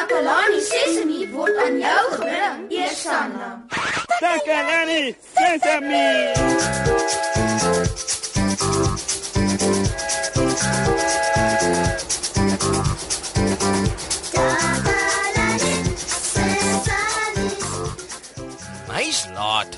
Takalani Sesemi word aan jou gebring, Eersanna. Takalani Sesame. Hy's laat.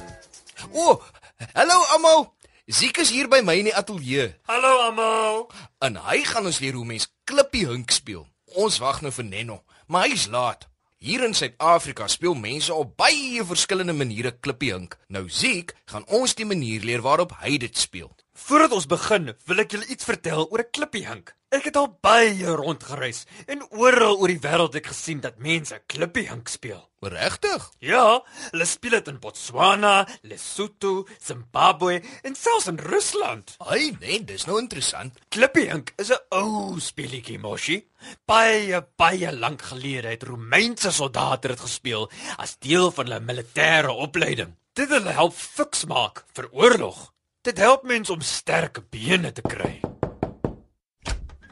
O, hallo almal. Ziek is hier by my in die ateljee. Hallo almal. En hy gaan ons leer hoe mens klippie hink speel. Ons wag nou vir Nenno, maar hy's laat. Hier in Suid-Afrika speel mense op baie verskillende maniere klippie hink. Nou Ziek gaan ons die manier leer waarop hy dit speel. Voordat ons begin, wil ek julle iets vertel oor 'n klippie hink. Ek het al baie rondgereis en oral oor die wêreld ek gesien dat mense klippie hink speel. Regtig? Ja, hulle speel dit in Botswana, Lesotho, Zimbabwe en selfs in Rusland. Ai, nee, dis nou interessant. Klippie hink is 'n ou speletjie, Moshi. Baie baie lank gelede het Romeinse soldate dit gespeel as deel van hulle militêre opleiding. Dit het hulle help fiks maak vir oorlog. Dit help mense om sterk bene te kry.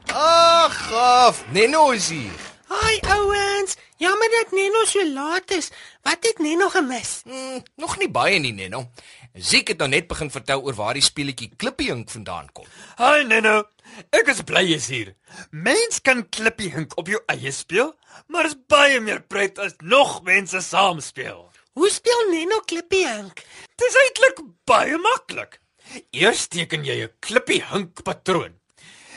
Ag, gaaf. Nenno is hier. Hi ouens, jammer dat Neno so laat is. Wat het Neno gemis? Hmm, nog nie baie nie, Nenno. Ziek het nou net begin vertel oor waar die speletjie klippie hink vandaan kom. Hi Neno. Ek is bly jy's hier. Mens kan klippie hink op jou eie speel, maar is baie meer pret as nog mense saam speel. Hoe speel Neno klippie hink? Dis eintlik baie maklik. Eers teken jy 'n klippie hink patroon.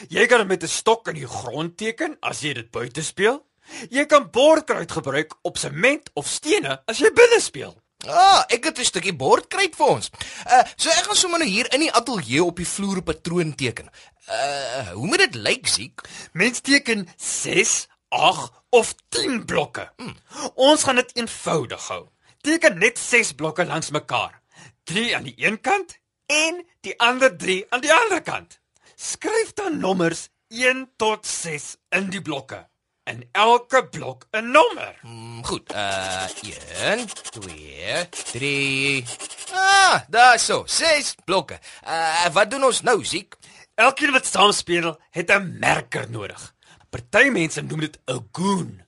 Jy kan dit met 'n stok in die grond teken as jy dit buite speel. Jy kan bordkruit gebruik op sement of stene as jy binne speel. Ah, ek het 'n stukkie bordkruit vir ons. Uh, so ek gaan sommer nou hier in die ateljee op die vloer 'n patroon teken. Uh, hoe moet dit lyk, Ziek? Mens teken 6, 8 of 10 blokke. Hmm. Ons gaan dit eenvoudig hou. Teken net 6 blokke langs mekaar. 3 aan die een kant en die ander 3 aan die ander kant. Skryf dan nommers 1 tot 6 in die blokke. In elke blok 'n nommer. Hmm, goed. Uh 1 2 3 Ah, daar so. 6 blokke. Uh wat doen ons nou, Ziek? Elkeen wat saam speel, het 'n merker nodig. Party mense noem dit 'n goon.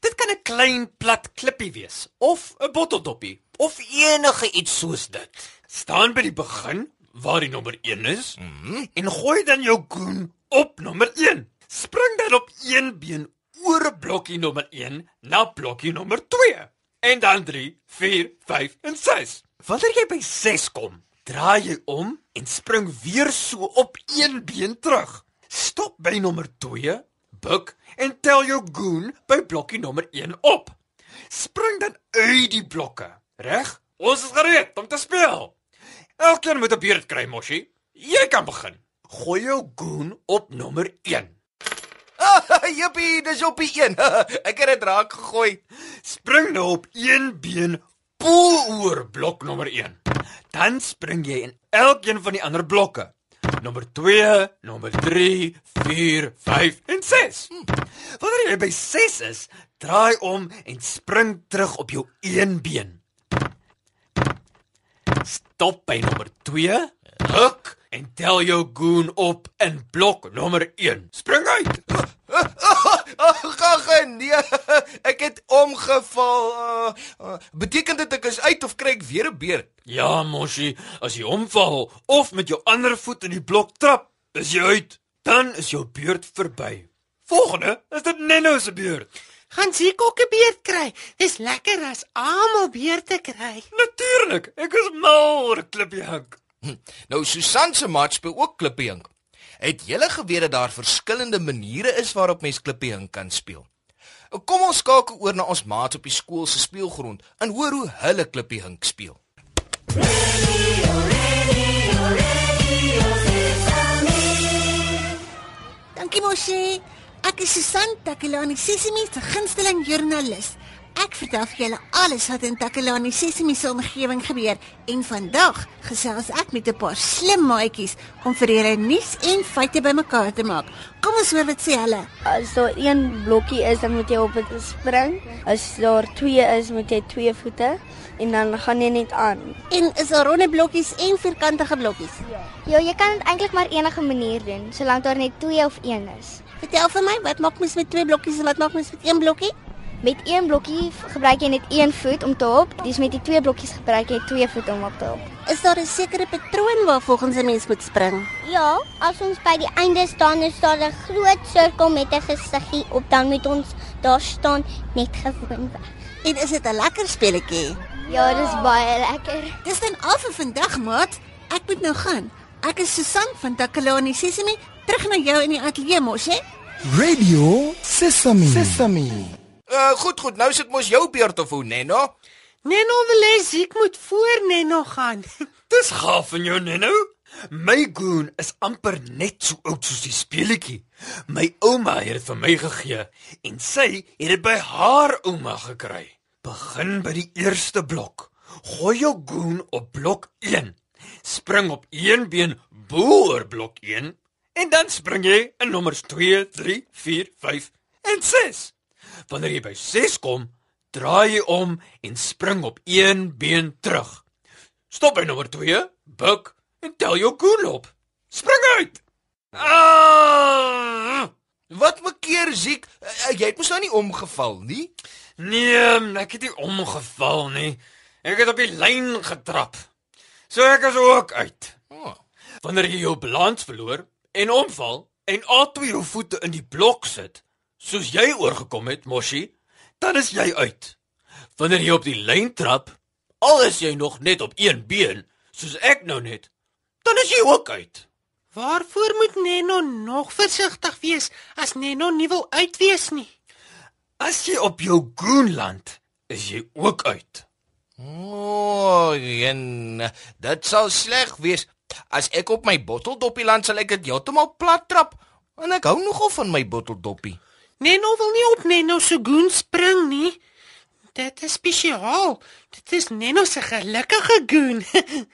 Dit kan 'n klein plat klippie wees of 'n botteltoppie of enige iets soos dit. Staan by die begin waar die nommer 1 is mm -hmm. en gooi dan jou goon op nommer 1. Spring dan op een been oor blokkie nommer 1 na blokkie nommer 2 en dan 3, 4, 5 en 6. Wanneer jy by 6 kom, draai jy om en spring weer so op een been terug. Stop by nommer 2, buig en tel jou goon by blokkie nommer 1 op. Spring dan uit die blokke, reg? Ons is gereed om te speel. Elkeen moet 'n beurt kry, Moshi. Jy kan begin. Gooi jou goon op nommer 1. Ah, jippie, dis op die 1. ek het dit raak gegooi. Spring nou op een been bo oor blok nommer 1. Dan spring jy in elkeen van die ander blokke. Nommer 2, nommer 3, 4, 5 en 6. Wanneer jy by 6 is, draai om en spring terug op jou een been. Stop by nommer 2, huk en tel jou goon op in blok nommer 1. Spring uit. Gaga, nee. Ek het omgeval. Uh, uh, beteken dit ek is uit of kry ek weer 'n beurt? Ja, Moshi, as jy omval of met jou ander voet in die blok trap, is jy uit. Dan is jou beurt verby. Volgende is dit Nenno se beurt. Gaan Ziek ook 'n beurt kry? Dis lekker as almal beurte kry. Natuurlik, ek is mal oor klippie hink. Hm. Nou Susan se maat speel ook klippie hink. Het julle geweet dat daar verskillende maniere is waarop mens klippie hink kan speel? Kom ons skakel oor na ons maats op die skool se speelgrond en hoor hoe hulle klippie hink speel. Dankie Moshi. Ek is Susan Takelani, Sesimi se gunsteling joernalis. Ek vertel vir julle alles wat in Takelani Sesimi se omgewing gebeur en vandag gesels ek met 'n paar slim maatjies om vir julle nuus en feite bymekaar te maak. Kom ons hoor wat sê hulle. As daar een blokkie is, dan moet jy op dit spring. As daar twee is, moet jy twee voete en dan gaan jy net aan. En is daar ronde blokkies en vierkantige blokkies? Ja, jy kan dit eintlik maar enige manier doen, solank daar net 2 of 1 is. Vertel vir my, wat maak mens met twee blokkies en wat maak mens met een blokkie? Met een blokkie gebruik jy net een voet om te hop. Dis met die twee blokkies gebruik jy twee voete om op te hop. Is daar 'n sekere patroon waar volgens 'n mens moet spring? Ja, as ons by die einde staan, is daar 'n groot sirkel met 'n gesiggie op, dan moet ons daar staan net gewoonweg. En is dit 'n lekker speletjie? Ja, dis baie lekker. Dis dan al vir vandag, maat. Ek moet nou gaan. Ek is Susan van Takalani Sesemi, terug na jou in die ateljee mos, hè? Radio Sesame. Sesame. Uh goed, goed. Nou sit mos jou beurt of hoe, Neno? Neno wil hê Ziek moet voor Neno gaan. Dis gaaf van jou, Neno. My goon is amper net so oud soos die speletjie. My ouma het dit vir my gegee en sy het dit by haar ouma gekry. Begin by die eerste blok. Gooi jou goon op blok 1. Spring op een been bo oor blok 1 en dan spring jy in nommers 2, 3, 4, 5 en 6. Wanneer jy by 6 kom, draai jy om en spring op een been terug. Stop by nommer 2, buig en tel jou goon op. Spring uit. Ah! Wat mekeer Ziek? Uh, jy het mos nou nie omgeval nie. Nee, ek het nie omgeval nie. Ek het op die lyn getrap. So ek is ook uit. Wanneer jy jou balans verloor en omval en al twee jou voete in die blok sit, soos jy oorgekom het, Moshi, dan is jy uit. Wanneer jy op die lyn trap, al is jy nog net op een been, soos ek nou net, dan is jy ook uit. Waarvoor moet Neno nog versigtig wees as Neno nie wil uitwees nie? As jy op jou groen land, is jy ook uit. O, oh, en dit sal sleg wees as ek op my botteldoppie land sal ek dit heeltemal plat trap. En ek hou nogal van my botteldoppie. Neno wil nie op Neno se goon spring nie. Dit is spesiaal. Dit is Neno se gelukkige goon.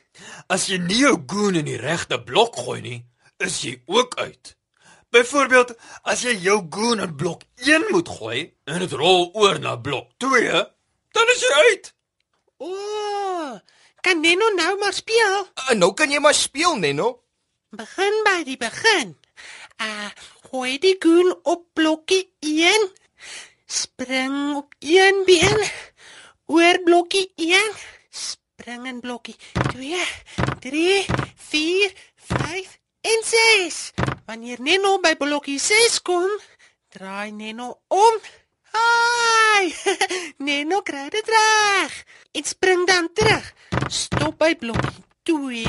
As jy nie jou goon in die regte blok gooi nie, is jy ook uit. Byvoorbeeld, as jy jou goon in blok 1 moet gooi en dit rol oor na blok 2, dan is jy uit. O, oh, kan Neno nou maar speel? En nou kan jy maar speel, Neno. Begin by die begin. Uh, gooi die goon op blokkie 1. Spring op een been oor blokkie 1. Spring in blokkie 2, 3, 4, 5 en 6. Wanneer Neno by blokkie 6 kom, draai Neno om. Haai! Neno kry dit reg. En spring dan terug. Stop by blokkie 2.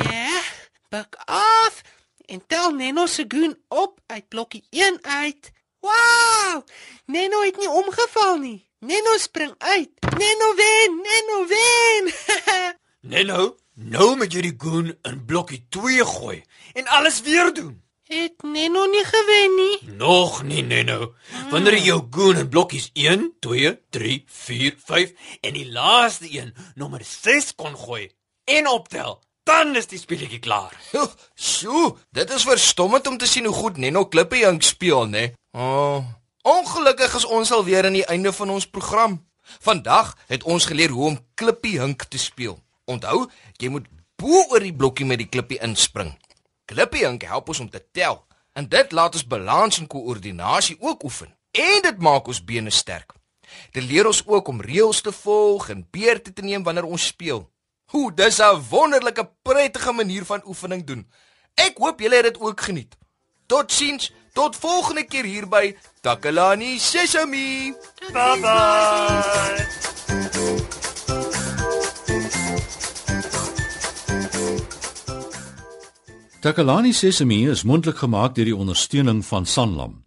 Buig af en tel Neno se goon op uit blokkie 1 uit. Wow! Neno het nie omgeval nie. Neno spring uit. Neno wen, Neno wen. Neno, nou moet jy die goon in blokkie 2 gooi en alles weer doen. Het Neno nie gewen nie. Nog nie, Neno. Wanneer jy jou goon in blokkies 1, 2, 3, 4, 5 en die laaste een, nommer 6 kon gooi en optel, dan is die speletjie klaar. Sjoe, dit is verstommend om te sien hoe goed Neno Klippejunk speel, né? Oh, ongelukkig is ons al weer aan die einde van ons program. Vandag het ons geleer hoe om Klippejunk te speel. Onthou, jy moet bo oor die blokkie met die klippie inspring. Klippejunk help ons om te tel en dit laat ons balans en koördinasie ook oefen. En dit maak ons bene sterk. Dit leer ons ook om reëls te volg en beurte te neem wanneer ons speel. Hoe, dis 'n wonderlike, prettige manier van oefening doen. Ek hoop julle het dit ook geniet. Totsiens, tot volgende keer hier by Takalani Sesemi. Bye bye. Takalani Sesemi is mondelik gemaak deur die ondersteuning van Sanlam.